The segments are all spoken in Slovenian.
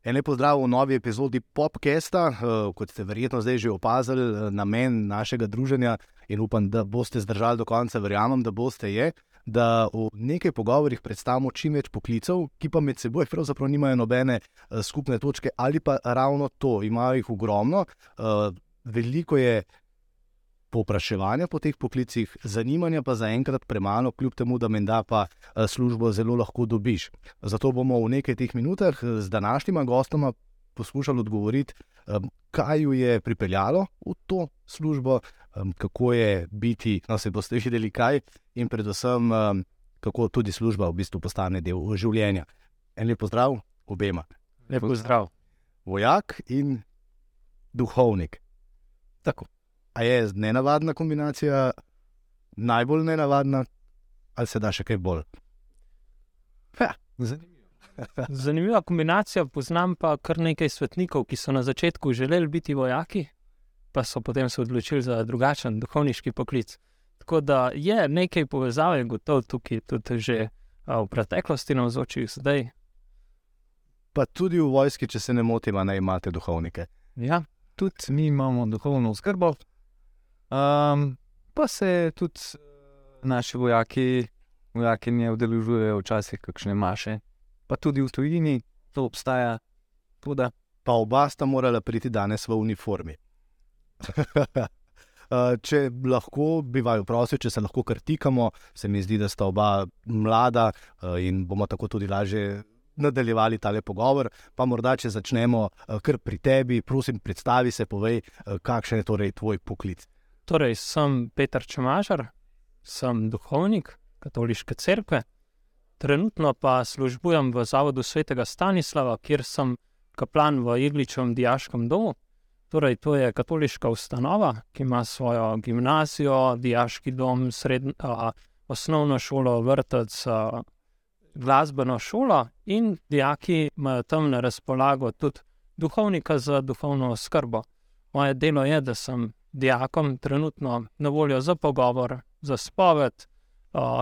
En lep pozdrav v novi epizodi Popkesta. Uh, kot ste verjetno zdaj že opazili, uh, namen našega druženja in upam, da boste zdržali do konca, verjamem, da boste, je, da v nekaj pogovorih predstavimo čim več poklicev, ki pa med seboj pravzaprav nimajo nobene uh, skupne točke ali pa ravno to, imajo jih ogromno. Veliko je povpraševanja po teh poklicih, zanimanja pa zaenkrat premalo, kljub temu, da menda pa eh, službo zelo lahko dobiš. Zato bomo v nekaj teh minutah eh, z današnjima gostoma poskušali odgovoriti, eh, kaj ju je pripeljalo v to službo, kako je biti, no se boste videli kaj, in predvsem, kako tudi služba v bistvu postane del življenja. En lep pozdrav obema. Lep pozdrav. Vojak in duhovnik. Tako. A je nenavadna kombinacija najbolj nenavadna, ali se da še kaj bolj? Ja, zanimivo. Zanimiva kombinacija. Poznam pa kar nekaj svetnikov, ki so na začetku želeli biti vojaki, pa so potem se odločili za drugačen duhovniški poklic. Tako da je nekaj povezave, gotovo tukaj tudi že v preteklosti na vzočih zdaj. Pa tudi v vojski, če se ne motim, ne imate duhovnike. Ja, tudi mi imamo duhovno skrbo, Um, pa se tudi eh, naši vojaki, vojaki ne udeležujejo včasih kakšne maše, pa tudi v tujini to obstaja. Tuda. Pa oba sta morala priti danes v uniformi. Eh, če lahko, bi vaju prosil, če se lahko krtikamo, se mi zdi, da sta oba mlada eh, in bomo tako tudi lažje nadaljevali tale pogovor. Pa morda, če začnemo kar pri tebi, prosim, predstavi se, povej, kakšen je torej tvoj poklic. Torej, sem Petr Čemažar, sem duhovnik katoliške cerkve, trenutno pa službujem v Zavodu svetega Stanislava, kjer sem kaplan v Igličevem diaškem domu. Torej, to je katoliška ustanova, ki ima svojo gimnazijo, diaški dom, sredn, a, osnovno šolo, vrtec, a, glasbeno šolo in dijaki imajo tam na razpolago tudi duhovnika za duhovno skrbo. Moje delo je, da sem dijakom trenutno na voljo za pogovor, za spoved,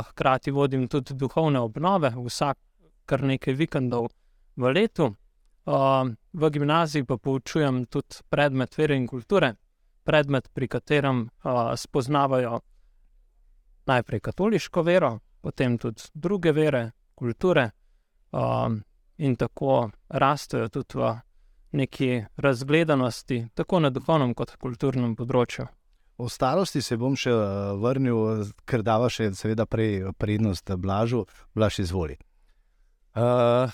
hkrati vodim tudi duhovne obnove, vsak kar nekaj vikendov v letu. V gimnaziji pa poučujem tudi predmet vere in kulture, predmet, pri katerem spoznavajo najprej katoliško vero, potem tudi druge vere, kulture, in tako rastejo tudi v neki razgledanosti, tako na duhovnem kot kulturnem področju. O starosti se bom še eh, vrnil, ker dava še, seveda, prej prednost Blažu, Blaž izvoli. Uh,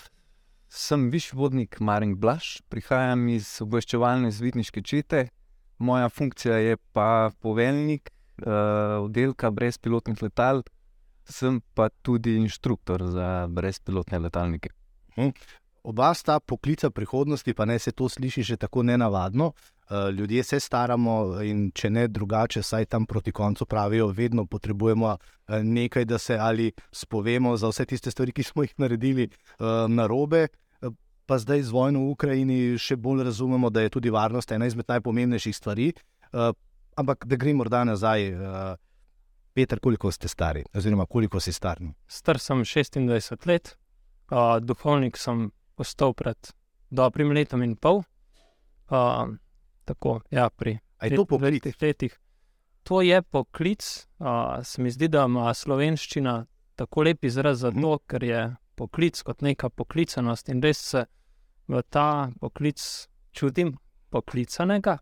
sem višvodnik Marin Blaž, prihajam iz obveščevalne zvidniške čete, moja funkcija je pa poveljnik uh, oddelka brezpilotnih letal, sem pa tudi inštruktor za brezpilotne letalnike. Hm oba sta poklica prihodnosti, pa ne se to sliši že tako nenavadno. Uh, ljudje se staramo in če ne drugače, saj tam proti koncu pravijo, vedno potrebujemo uh, nekaj, da se ali spovemo za vse tiste stvari, ki smo jih naredili uh, na robe. Pa zdaj z vojno v Ukrajini še bolj razumemo, da je tudi varnost ena izmed najpomembnejših stvari. Ampak da gremo morda nazaj, Peter, koliko ste stari, oziroma koliko si star? Star sem 26 let, uh, duhovnik sem postal pred dobrim letom in pol. Uh, tako, ja, pri petih letih. To je poklic, uh, se mi zdi, da ima slovenščina tako lep izraz za to, ker je poklic kot neka poklicanost in res se v ta poklic čutim, poklicanega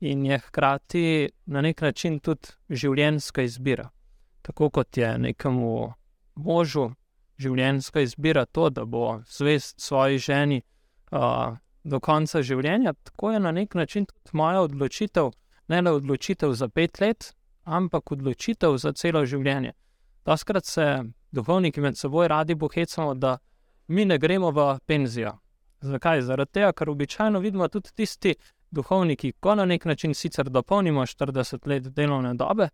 in je hkrati na nek način tudi življenjska izbira. Tako kot je nekemu možu življenjska izbira to, da bo zvest svoji ženi uh, do konca življenja, tako je na nek način tudi moja odločitev, ne le odločitev za pet let, ampak odločitev za celo življenje. Daskrat se duhovniki med seboj radi bohecamo, da mi ne gremo v penzijo. Zakaj? Zaradi tega, ker običajno vidimo tudi tisti duhovniki, ko na nek način sicer dopolnimo 40 let delovne dobe,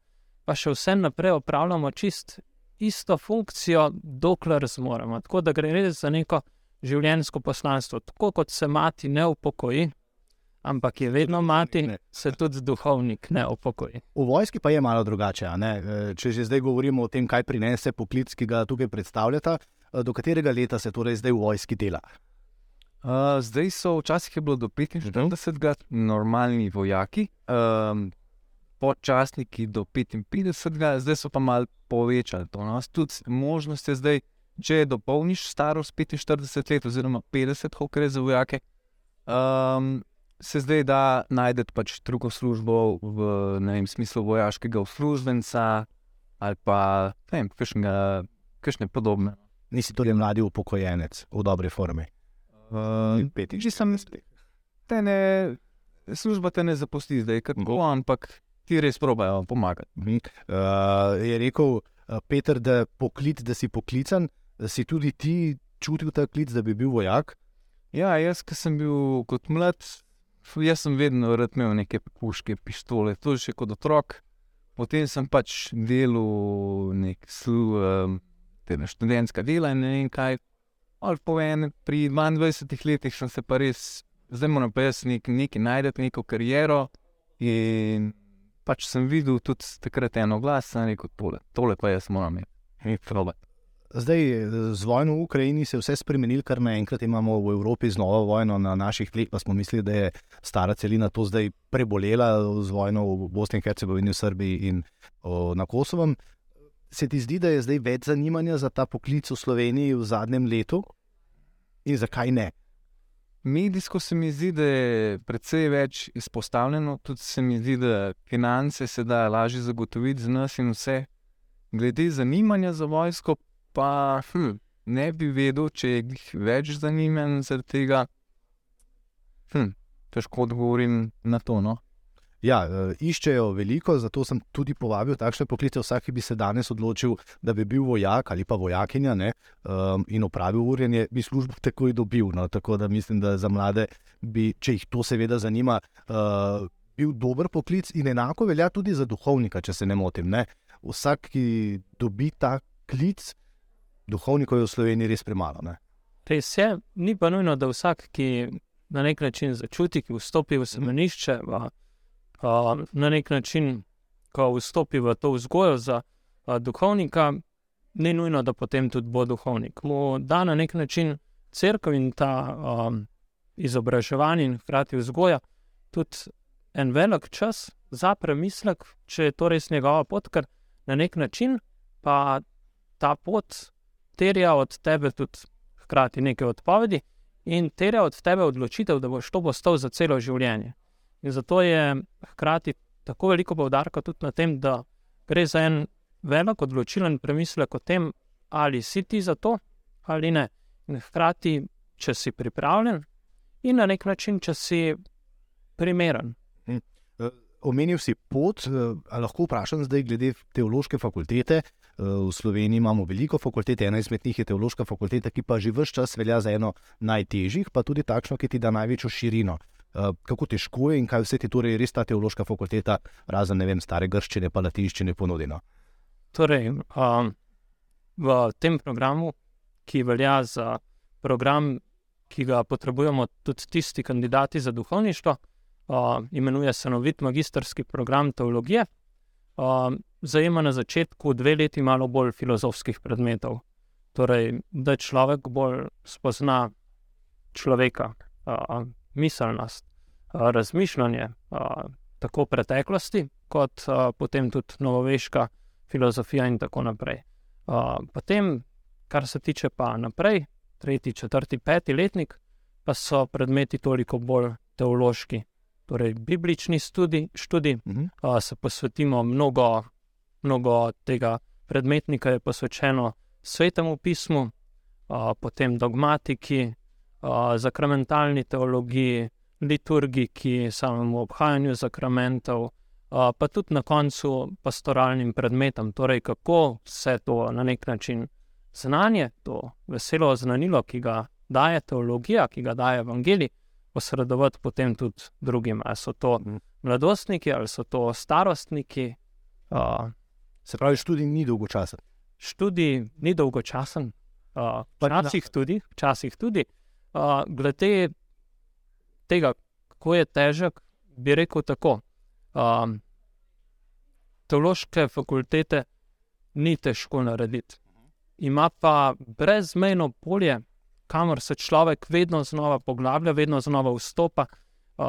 pa še vse naprej opravljamo čist isto funkcijo, dokler zmoremo. Tako da gre res za neko življenjsko poslanstvo. Tako kot se mati ne upokoji, ampak je vedno mati, se tudi duhovnik ne upokoji. V vojski pa je malo drugače. E, če že zdaj govorimo o tem, kaj prinese poklic, ki ga tukaj predstavljata, e, do katerega leta se torej zdaj v vojski dela? Uh, zdaj so, včasih je bilo do 45, normalni vojaki, um, počasniki do 55, zdaj so pa malo povečali to. No? Tudi možnost je zdaj, če dopolniš starost 45 let, oziroma 50, koliko je za vojake, um, se zdaj da najti pač drugo službo v vem, smislu vojaškega uslužbenca ali pa ne vem, kakšne podobne. Nisi torej mladi upokojenec v dobrej formi. Uh, že sem, te ne, služba te ne zapusti zdaj, kako, ampak ti res probajo pomagati. Uh, je rekel uh, Peter, da, poklic, da si poklican, da si tudi ti čutil ta klic, da bi bil vojak. Ja, jaz, ki sem bil kot mlad, jaz sem vedno imel neke puške, pištole, to je še kot otrok. Potem sem pač delal nek slu, um, študentska dela in ne vem kaj. En, pri 22 letih sem se pa res, zdaj moram pa jaz nek, nekaj najti, neko kariero. In pač sem videl tudi takrat eno glas, da je tole, tole pa jaz moram imeti. Zdaj, z vojno v Ukrajini se je vse spremenilo, kar naenkrat imamo v Evropi znova vojno na naših tleh, pa smo mislili, da je stara celina to zdaj prebolela z vojno v Bosni in Hercegovini, v Srbiji in o, na Kosovem. Se ti zdi, da je zdaj več zanimanja za ta poklic v Sloveniji v zadnjem letu in zakaj ne? Medijsko se mi zdi, da je precej več izpostavljeno, tudi se mi zdi, da finance se da lažje zagotoviti z nas in vse. Glede zanimanja za vojsko, pa hm, ne bi vedel, če je jih več zanimanj zaradi tega. Hm, težko odgovorim na to. No? Ja, e, iščejo veliko, zato sem tudi povabil takšne poklice. Vsak, ki bi se danes odločil, da bi bil vojak ali pa vojakinja ne, um, in opravil urjenje, bi službo takoj dobil. No. Tako da mislim, da za mlade, bi, če jih to seveda zanima, uh, bil dober poklic in enako velja tudi za duhovnika, če se ne motim. Ne. Vsak, ki dobi ta klic, duhovnikov je v Sloveniji res premalo. Ne. Res je, ni pa nujno, da vsak, ki na nek način začuti, ki vstopi v semenišče. Mm na nek način, ko vstopi v to vzgojo za uh, duhovnika, ni nujno, da potem tudi bo duhovnik. Mu da na nek način crkva in ta um, izobraževanje in hkrati vzgoja tudi en velik čas za premislek, če je to res njegova pot, ker na nek način pa ta pot terja od tebe tudi hkrati nekaj odpovedi. In terja od tebe odločitev, da boš to postal za celo življenje. In zato je hkrati tako veliko povdarka tudi na tem, da gre za en velik odločilen premislek o tem, ali si ti za to ali ne. In hkrati, če si pripravljen in na nek način, če si primeren. Hm. Eh, omenil si pot, eh, ali lahko vprašam zdaj, glede teološke fakultete. Eh, v Sloveniji imamo veliko fakultet, ena izmed njih je teološka fakulteta, ki pa že vse čas velja za eno najtežjih, pa tudi takšno, ki ti da največjo širino. Eh, kako težko je in kaj vse ti torej res ta teološka fakulteta, razen vem, stare grščine, pa latinščine, ponudila. Torej, um, v tem programu, ki velja za program, ki ga potrebujemo tudi tisti kandidati za duhovništvo, uh, imenuje se novit magistrski program teologije. Uh, zajema na začetku dve leti malo bolj filozofskih predmetov. Torej, da človek bolj spozna človeka, uh, miselnost, razmišljanje, tako preteklosti, kot potem tudi novoveška filozofija in tako naprej. Potem, kar se tiče pa naprej, tretji, četrti, peti letnik, pa so predmeti toliko bolj teološki. Torej, biblični študij, študij uh. -huh. se posvetimo mnogo, mnogo tega predmetnika, je posvečeno svetemu pismu, potem dogmatiki, zakramentalni teologiji, liturgiki, samemu obhajanju zakramentov, pa tudi na koncu pastoralnim predmetom. Torej, kako se to na nek način znanje, to veselo znanilo, ki ga daje teologija, ki ga daje evangelij, posredovati potem tudi drugim. Ali so to mhm. mladostniki ali so to starostniki. Se pravi, študij ni dolgočasen. Študij ni dolgočasen, včasih tudi, včasih tudi glede tega, kako je težek, bi rekel tako. Um, teološke fakultete ni težko narediti. Ima pa brezmejno polje kamor se človek vedno znova poglablja, vedno znova vstopa, uh,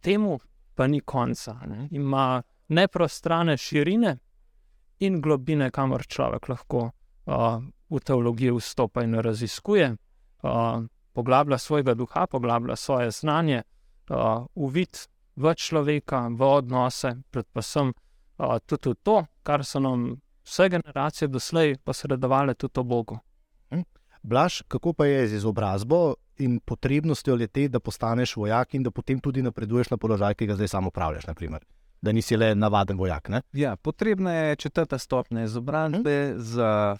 temu pa ni konca. Ne? Ima neprostrane širine in globine, kamor človek lahko uh, v teologijo vstopa in raziskuje, uh, poglablja svojega duha, poglablja svoje znanje, uh, uvid v človeka, v odnose, predvsem uh, tudi to, kar so nam vse generacije doslej posredovali tudi o Bogu. Hm? Blaž, kako pa je z izobrazbo in potrebnostjo leti, da postaneš vojak in da potem tudi napreduješ na položaj, ki ga zdaj samo upravljaš? Naprimer? Da nisi le navaden vojak. Ja, potrebna je četrta stopnja izobrazbe hm? za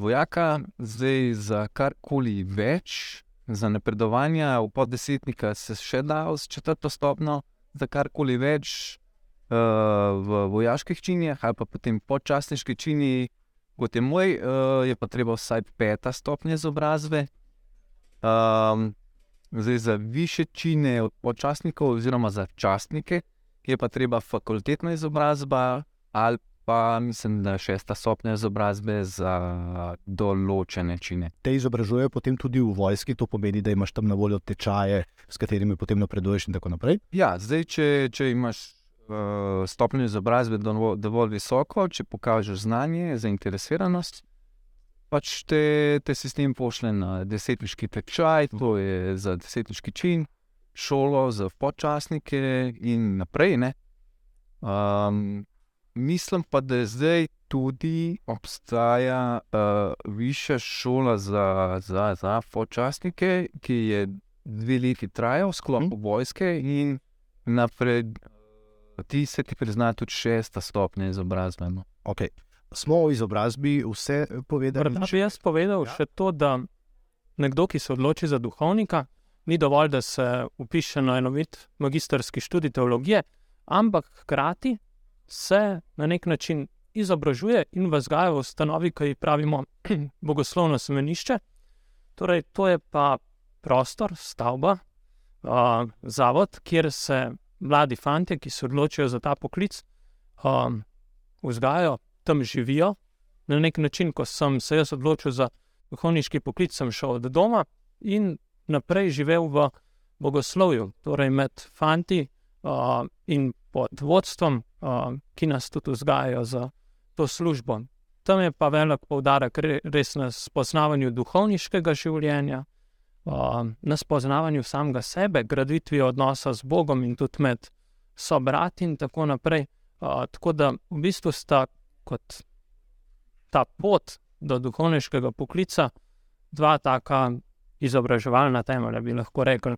vojaka, zdaj za karkoli več, za napredovanje v poddesetnika se še da z četrto stopnjo, za karkoli več uh, v vojaških činjih ali pa potem počasniški činji, kot je moj, uh, je pa treba vsaj peta stopnja izobrazbe. Um, zdaj za više čine od počasnikov, oziroma za častnike, je pa treba fakultetna izobrazba ali pa mislim, da šesta stopnja izobrazbe za določene čine. Te izobražujejo potem tudi v vojski, to pomeni, da imaš tam na voljo tečaje, s katerimi potem napreduješ in tako naprej. Ja, zdaj, če, če imaš uh, stopnjo izobrazbe dovolj visoko, če pokažeš znanje, zainteresiranost. Pač te, te sistem pošle na desetniški tečaj, to je za desetniški čin, šolo za počasnike in naprej. Um, mislim pa, da zdaj tudi obstaja uh, višja šola za, za, za počasnike, ki je dve leti trajal, sklopu hmm. vojske in naprej ti se ti prizna tudi šesta stopnja izobrazbe. No. Okay. Smo v izobrazbi vse povedali. Če bi jaz povedal ja. še to, da nekdo, ki se odloči za duhovnika, ni dovolj, da se upiše na enovit magistrski študij teologije, ampak hkrati se na nek način izobražuje in vzgaja v ustanovi, ki jo pravimo bogoslovno semenišče. Torej, to je pa prostor, stavba, uh, zavod, kjer se mladi fanti, ki se odločijo za ta poklic, um, vzgajajo, tam živijo. Na nek način, ko sem se jaz odločil za duhovniški poklic, sem šel od doma in naprej živel v bogoslovju, torej med fanti uh, in pod vodstvom, uh, ki nas tudi vzgajajo za to službo. Tam je pa velik poudarek res na spoznavanju duhovniškega življenja, na spoznavanju samega sebe, graditvi odnosa z Bogom in tudi med sobrati in tako naprej. Uh, tako da v bistvu sta kot ta pot do duhovniškega poklica dva taka izobraževalna temelja, bi lahko rekli.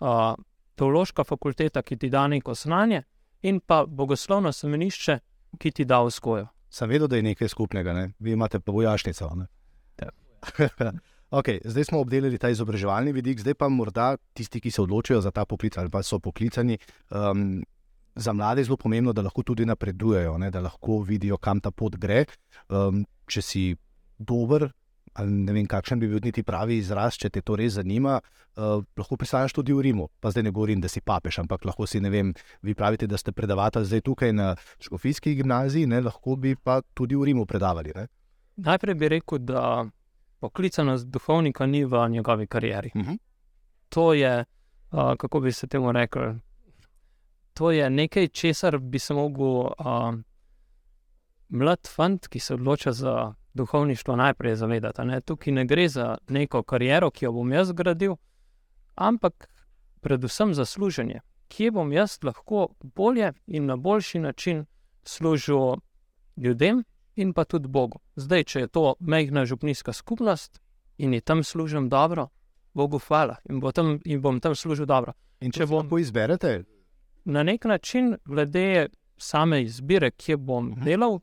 Uh, teološka fakulteta, ki ti da neko znanje, in pa bogoslovno semenišče, ki ti da vzgojo. Sem vedel, da je nekaj skupnega, ne? vi imate pa vojašnico. Okay, zdaj smo obdelali ta izobraževalni vidik, zdaj pa morda tisti, ki se odločijo za ta poklic ali pa so poklicani. Um, za mlade je zelo pomembno, da lahko tudi napredujejo, ne, da lahko vidijo, kam ta pot gre. Um, če si dober, ne vem, kakšen bi bil ti pravi izraz, če te to res zanima, uh, lahko pisaš tudi v Rimu. Pa zdaj ne govorim, da si papež, ampak lahko si ne vem. Vi pravite, da ste predavatelj zdaj tukaj na Škofijski gimnaziji, ne, lahko bi pa tudi v Rimu predavali. Ne? Najprej bi rekel, da poklicanost duhovnika ni v njegovi karieri. Uh mhm. -huh. To je, uh, kako bi se temu rekel, to je nekaj, česar bi se lahko uh, mlad fant, ki se odloča za duhovništvo, najprej zavedati. Ne? Tukaj ne gre za neko kariero, ki jo bom jaz gradil, ampak predvsem za služenje. Kje bom jaz lahko bolje in na boljši način služil ljudem, in pa tudi Bogu. Zdaj, če je to mehna župnijska skupnost in je tam služim dobro, Bogu hvala in, bo tam, in bom tam služil dobro. In če bom lahko izberete? Na nek način, glede same izbire, kje bom uh mhm. -huh. delal,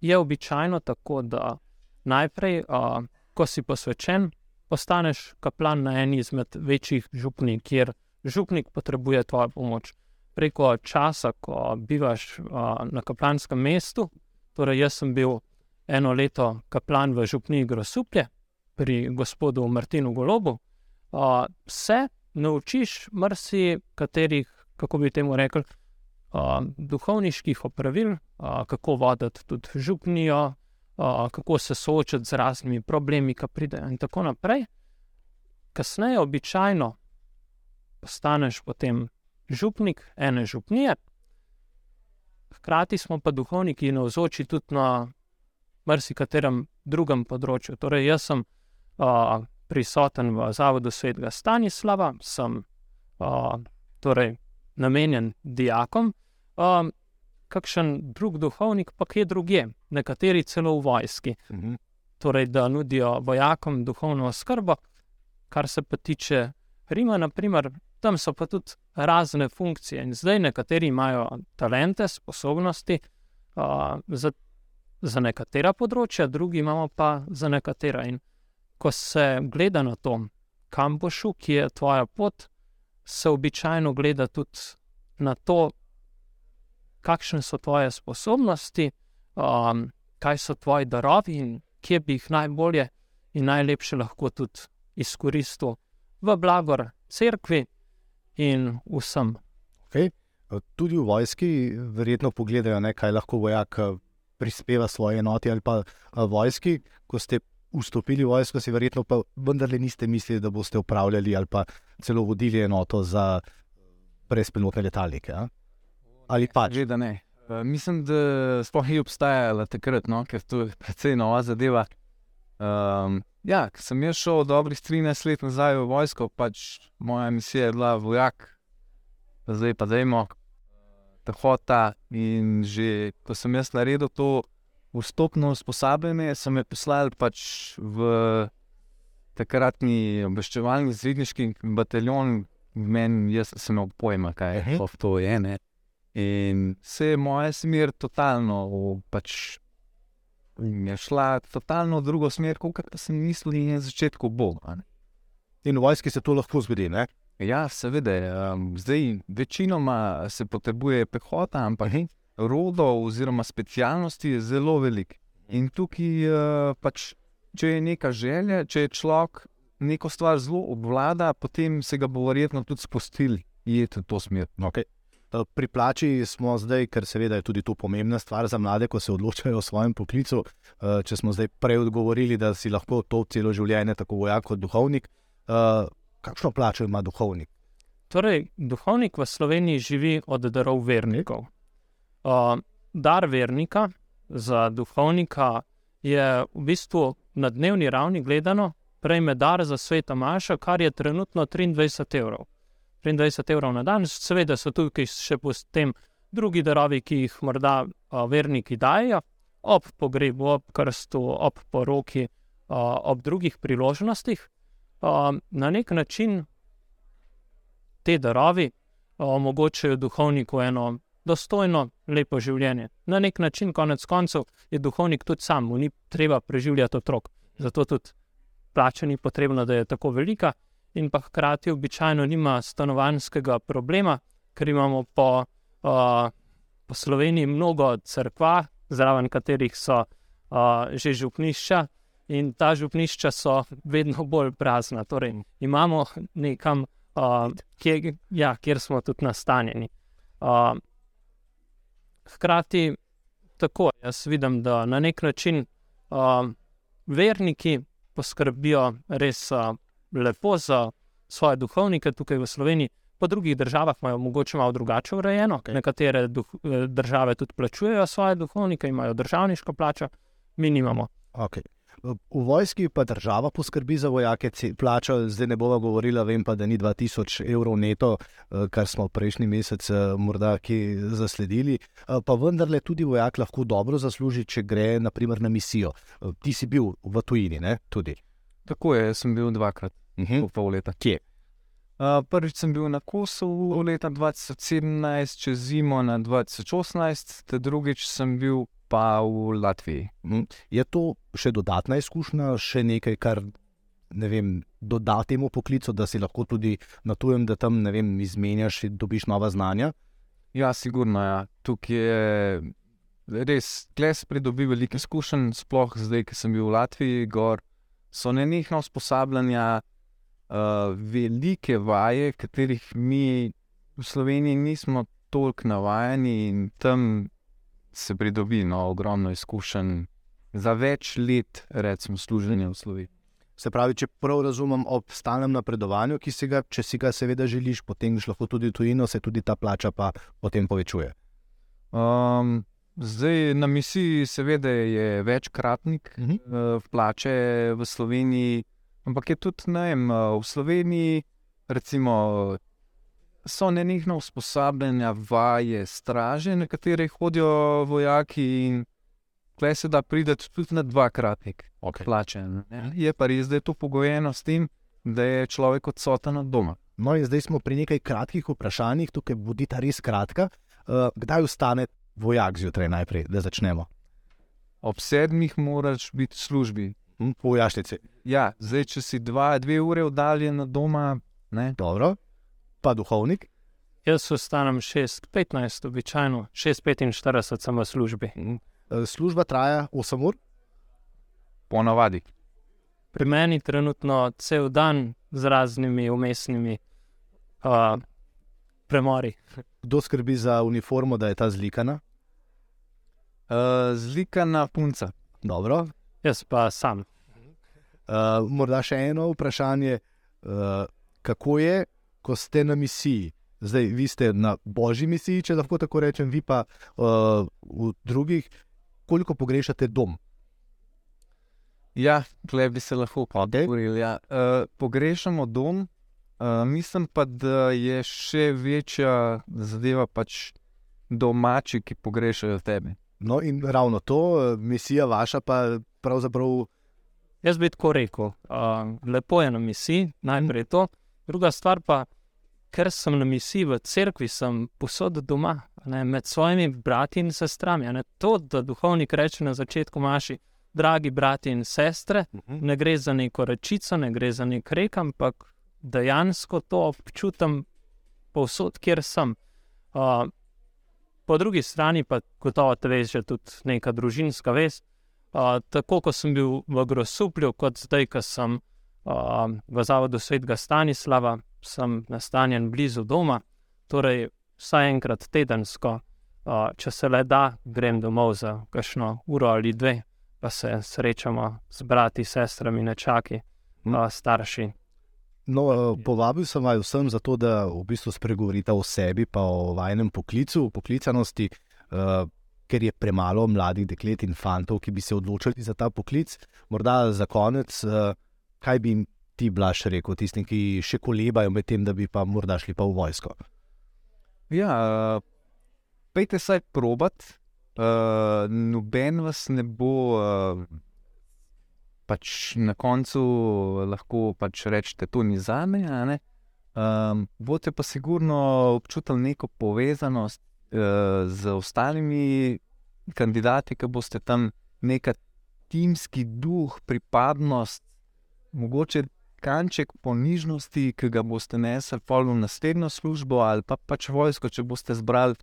je običajno tako, da najprej, uh, ko si posvečen, postaneš kaplan na eni izmed večjih župni, kjer župnik potrebuje tvojo pomoč. Preko časa, ko bivaš uh, na kaplanskem mestu, Torej, jaz sem bil eno leto kaplan v Župni Grosuplje pri gospodu Martinu Golobu. Uh, se naučiš marsikaterih, kako bi temu rekel, uh, duhovniških opravil, uh, kako voditi tudi župnijo, uh, kako se soočati z raznimi problemi, ki pridejo, in tako naprej. Kasneje, običajno, postaneš potem župnik ene župnije, hkrati smo pa duhovniki navzoči tudi na marsikaterem drugem področju. Torej, jaz sem uh, prisoten v zavodu svetega Stanislava, sem uh, torej, namenjen dijakom. Um, kakšen drug duhovnik, pa kje drugje, nekateri celo v vojski. Mhm. Torej, da nudijo vojakom duhovno skrbo, kar se pa tiče Rima, naprimer, tam so pa tudi razne funkcije. In zdaj nekateri imajo talente, sposobnosti uh, za, za nekatera področja, drugi imamo pa za nekatera. In ko se gleda na to, kam boš šel, ki je tvoja pot, se običajno gleda tudi na to, kakšne so tvoje sposobnosti, um, kaj so tvoji darovi in kje bi jih najbolje in najlepše lahko tudi izkoristil v blagor cerkvi in vsem. Okay. Tudi v vojski verjetno pogledajo, ne, kaj lahko vojak eh, prispeva svoje enoti ali pa eh, vojski. Ko ste vstopili v vojsko, si verjetno pa vendarle niste mislili, da boste upravljali ali pa celo vodili enoto za brezpilotne letalnike. A? Ali pač? Že da ne. Uh, mislim, da sploh ni obstajala takrat, no, ker to je precej nova zadeva. Um, ja, ko sem jaz šel dobrih 13 let nazaj v vojsko, pač moja misija je bila vojak, zdaj pa dajmo tahota. In že ko sem jaz naredil to vstopno usposabljanje, so me poslali pač v takratni obveščevalni zvidniški bataljon, meni, jaz sem imel pojma, kaj Mhm. uh-huh. to je. Ne? In se je moja smer totalno, pač je šla totalno v drugo smer, kot pa sem mislil na začetku bo. a ne. In v vojski se to lahko zgodi. Ne? Ja, seveda, um, zdaj večinoma se potrebuje pehota, ampak rodov oziroma specialnosti je zelo velik. In tukaj uh, pač, če je neka želja, če je človek neko stvar zelo obvlada, potem se ga bo verjetno tudi spustili v to smer. Okay. Eh, Pri plači smo zdaj, ker seveda je tudi to pomembna stvar za mlade, ko se odločajo o svojem poklicu. Eh, Če smo zdaj prej odgovorili, da si lahko to celo življenje, tako vojak kot duhovnik, eh, kakšno plačo ima duhovnik? Torej, duhovnik v Sloveniji živi od darov vernikov. Dar vernika za duhovnika je v bistvu na dnevni ravni gledano, prejme dar za sveta Maša, kar je trenutno 23 evrov. 23 evrov na dan, seveda so tukaj še potem drugi darovi, ki jih morda uh, verniki dajo, ob pogrebu, ob krstu, ob poroki, uh, ob drugih priložnostih. Uh, na nek način te darovi omogočajo duhovniku eno dostojno, lepo življenje. Na nek način, konec koncev, je duhovnik tudi sam, mu ni treba preživljati otrok. Zato tudi plača ni potrebna, da je tako velika, in pa hkrati običajno nima stanovanjskega problema, ker imamo po, uh, po Sloveniji mnogo crkva, zraven katerih so uh, že župnišča. In ta župnišča so vedno bolj prazna. Torej, imamo nekam, uh, kjer, ja, kjer smo tudi nastanjeni. Uh, hkrati, tako jaz vidim, da na nek način uh, verniki poskrbijo res uh, lepo za svoje duhovnike tukaj v Sloveniji. Po drugih državah imajo mogoče malo drugače urejeno. Okay. Nekatere duh, eh, države tudi plačujejo svoje duhovnike, imajo državniško plačo, mi nimamo. Okay. V vojski pa država poskrbi za vojake, plača, zdaj ne bova govorila, vem pa, da ni 2000 evrov neto, eh, kar smo prejšnji mesec eh, morda ki zasledili. Pa vendarle tudi vojak lahko dobro zasluži, če gre naprimer na misijo. Ti si bil v tujini, ne? Tudi. Tako je, jaz sem bil dvakrat, Mhm. po pol leta. Kje? Uh, prvič sem bil na Kosovu leta 2017, čez zimo na 2018, te drugič sem bil pa v Latviji. Mhm. Je to še dodatna izkušnja, še nekaj, kar ne vem, doda temu poklicu, da si lahko tudi na tujem, da tam ne vem, izmenjaš in dobiš nova znanja? Ja, sigurno. Ja. Tukaj je res, tle si pridobi veliko izkušenj, sploh zdaj, ki sem bil v Latviji, gor so nenehna usposabljanja, uh, velike vaje, katerih mi v Sloveniji nismo toliko navajeni in tam se pridobi no, ogromno izkušenj za več let, recimo, služenja v Sloveniji. Se pravi, če prav razumem, ob stalnem napredovanju, ki si ga, če si ga seveda želiš, potem greš lahko tudi v tujino, se tudi ta plača pa potem povečuje. Um, zdaj na misiji, seveda, je večkratnik Mhm. uh, plače v Sloveniji, ampak je tudi ne vem, uh, v Sloveniji, recimo, so nenehno usposabljanja, vaje, straže, na katere hodijo vojaki in tukaj se da prideti tudi na dvakratnik Okay. plače. Ne? Je pa res, da je to pogojeno s tem, da je človek odsoten od doma. No, in zdaj smo pri nekaj kratkih vprašanjih, tukaj bodita res kratka. Uh, kdaj vstane vojak zjutraj najprej, da začnemo? Ob sedmih moraš biti v službi. Hm, v vojašnici. Ja, zdaj, če si dva, dve ure oddaljen od doma, ne, Dobro, pa duhovnik. Jaz vstanem 6:15, običajno 6:45 sem v službi. Uh, služba traja 8 ur, ponavadi. Pri meni trenutno cel dan z raznimi umestnimi uh, premori. kdo skrbi za uniformo, da je ta zlikana. Uh, zlikana punca. Dobro. Jaz pa sam. Uh, morda še eno vprašanje, uh, kako je, ko ste na misiji? Zdaj, vi ste na božji misiji, če lahko tako rečem, vi pa uh, v drugih, koliko pogrešate dom? Ja, tle bi se lahko Okay. pogovorili. Ja. Uh, pogrešamo dom, uh, mislim pa, da je še večja zadeva pač domači, ki pogrešajo tebe. No, in ravno to, misija vaša, pa pravzaprav Jaz bi tako rekel, uh, lepo je na misiji, najprej to. Druga stvar pa, ker sem na misiji v cerkvi, sem posod doma, ne, med svojimi brati in sestrami. Ne, to, da duhovnik reče na začetku, maši, dragi brati in sestre, ne gre za neko rečico, ne gre za nek rek, ampak dejansko to občutim povsod, kjer sem. Uh, po drugi strani pa gotovo te veže tudi neka družinska vez. Uh, tako kot sem bil v Grosuplju, kot zdaj, ko sem uh, v zavodu svetega Stanislava, sem nastanjen blizu doma, torej vsaj enkrat tedensko, uh, če se le da, grem domov za kakšno uro ali dve, pa se srečamo z brati, sestrami, nečaki, uh, starši. No, eh, povabil sem vaju vsem zato, da v bistvu spregovorite o sebi, pa o vajnem poklicu, o poklicanosti, uh, ker je premalo mladih deklet in fantov, ki bi se odločili za ta poklic. Morda za konec, uh, kaj bi jim ti, Blaž, rekel, tistim, ki še kolebajo med tem, da bi pa morda šli pa v vojsko. Ja, uh, pejte saj probat, uh, noben vas ne bo. Uh, Pač na koncu lahko pač rečete, to ni za me. Um, boste pa sigurno občutili neko povezanost z ostalimi kandidati, ki boste tam neka timski duh, pripadnost, mogoče kanček ponižnosti, ki ga boste nesli pol v naslednjo službo ali pa pač vojsko, če boste zbrali.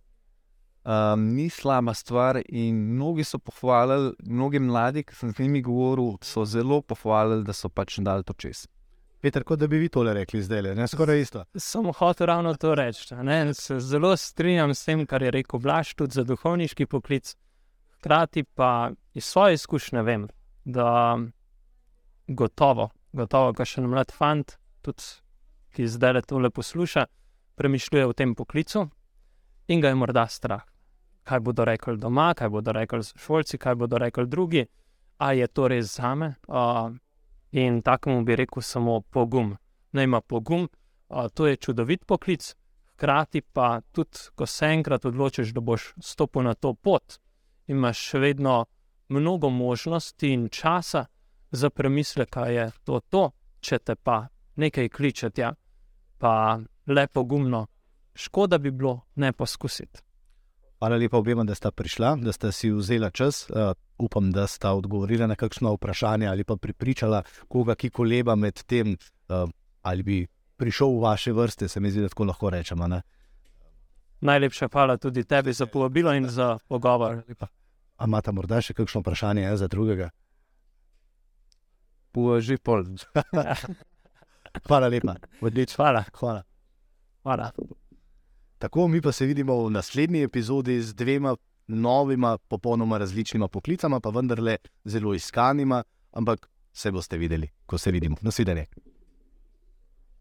Um, ni slaba stvar, in mnogi so pohvalili, mnogi mladi, ki sem z njimi govoril, so zelo pohvalili, da so pač dali to čez. Peter, kot da bi vi tole rekli zdaj, ne skoraj isto. Sem hotel ravno to reči. zelo strinjam s tem, kar je rekel Blaž, tudi za duhovniški poklic. Hkrati pa iz svoje izkušnje vem, da gotovo, gotovo, kar še en mlad fant, tudi ki zdaj le tole posluša, premišljuje o tem poklicu in ga je morda strah. Kaj bodo rekli doma, kaj bodo rekli šolci, kaj bodo rekli drugi, a je to res za me. Uh, in takemu bi rekel samo pogum. Naj ima pogum, uh, to je čudovit poklic, hkrati pa tudi, ko se enkrat odločiš, da boš stopil na to pot, imaš še vedno mnogo možnosti in časa za premislek, kaj je to, to če te pa nekaj kliče tja, pa le pogumno. Škoda bi bilo ne poskusiti. Hvala lepa obema, da sta prišla, da sta si vzela čas. Uh, upam, da sta odgovorila na kakšno vprašanje ali pa pripričala koga, ki koleba med tem, uh, ali bi prišel v vaše vrste, se mi zdi, da tako lahko rečemo. Ne? Najlepša hvala tudi tebi za povabilo in za pogovor. A imate morda še kakšno vprašanje ja, za drugega? Poži pol. Hvala lepa, odlično. Hvala. Hvala. hvala. Tako, mi pa se vidimo v naslednji epizodi z dvema novima, popolnoma različnima poklicama, pa vendarle zelo iskanima, ampak se boste videli, ko se vidimo. Nasvidenje.